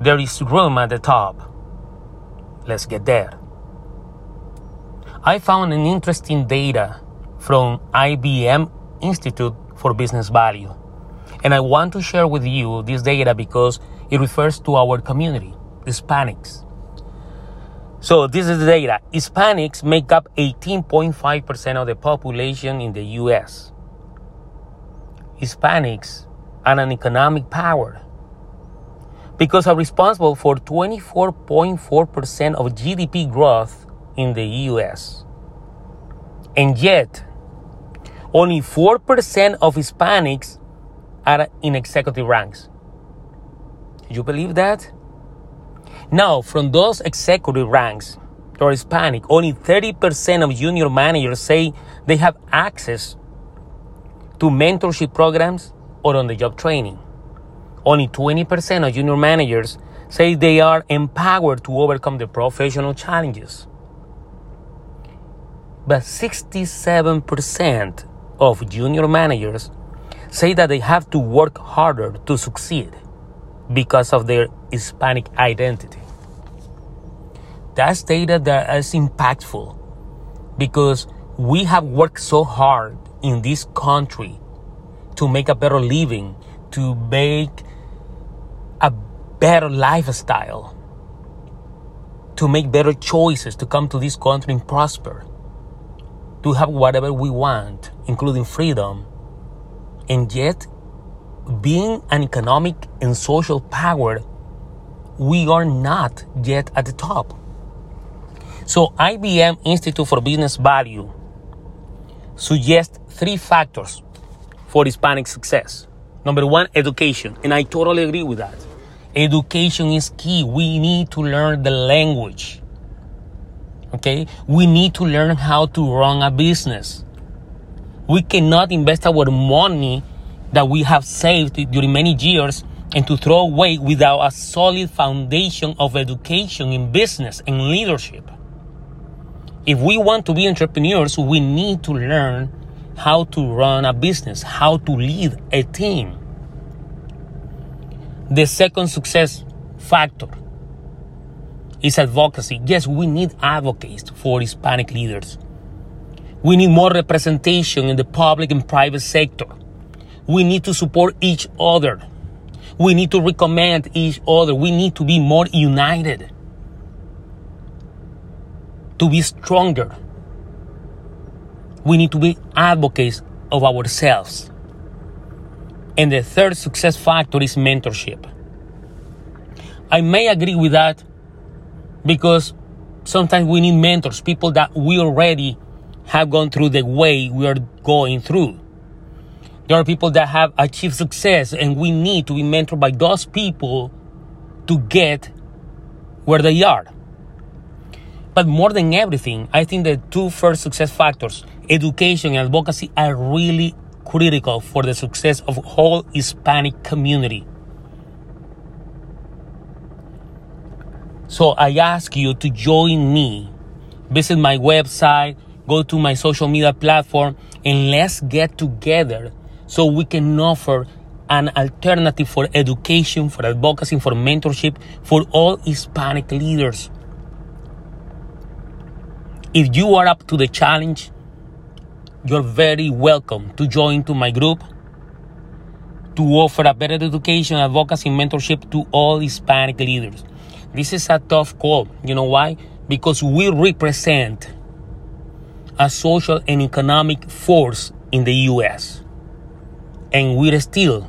there is room at the top. Let's get there. I found an interesting data from IBM Institute for Business Value. And I want to share with you this data because it refers to our community, Hispanics. So this is the data. Hispanics make up 18.5% of the population in the US. Hispanics are an economic power because are responsible for 24.4% of GDP growth in the US. And yet, only 4% of Hispanics are in executive ranks. You believe that? Now, from those executive ranks or Hispanic, only 30% of junior managers say they have access to mentorship programs or on the job training. Only 20% of junior managers say they are empowered to overcome the professional challenges. But 67% of junior managers say that they have to work harder to succeed because of their Hispanic identity. That's data that is impactful because we have worked so hard in this country to make a better living, to make a better lifestyle, to make better choices, to come to this country and prosper, to have whatever we want, including freedom. And yet, being an economic and social power, we are not yet at the top. So IBM Institute for Business Value suggests three factors for Hispanic success. Number one, education. And I totally agree with that. Education is key. We need to learn the language. Okay? We need to learn how to run a business. We cannot invest our money that we have saved during many years and to throw away without a solid foundation of education in business and leadership. If we want to be entrepreneurs, we need to learn how to run a business, how to lead a team. The second success factor is advocacy. Yes, we need advocates for Hispanic leaders. We need more representation in the public and private sector. We need to support each other. We need to recommend each other. We need to be more united. To be stronger. We need to be advocates of ourselves. And the third success factor is mentorship. I may agree with that because sometimes we need mentors, people that we already have gone through the way we are going through. There are people that have achieved success, and we need to be mentored by those people to get where they are. But more than everything, I think the two first success factors, education and advocacy, are really critical for the success of whole Hispanic community. So I ask you to join me. Visit my website, go to my social media platform, and let's get together so we can offer an alternative for education, for advocacy, for mentorship for all Hispanic leaders. If you are up to the challenge, you're very welcome to join to my group to offer a better education, advocacy, mentorship to all Hispanic leaders. This is a tough call. You know why? Because we represent a social and economic force in the US and we're still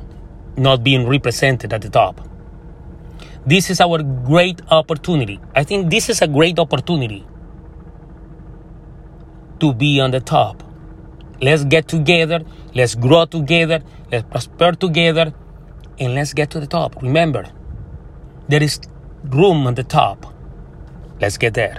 not being represented at the top. This is our great opportunity. I think this is a great opportunity to be on the top. Let's get together, let's grow together, let's prosper together, and let's get to the top. Remember, there is room on the top. Let's get there.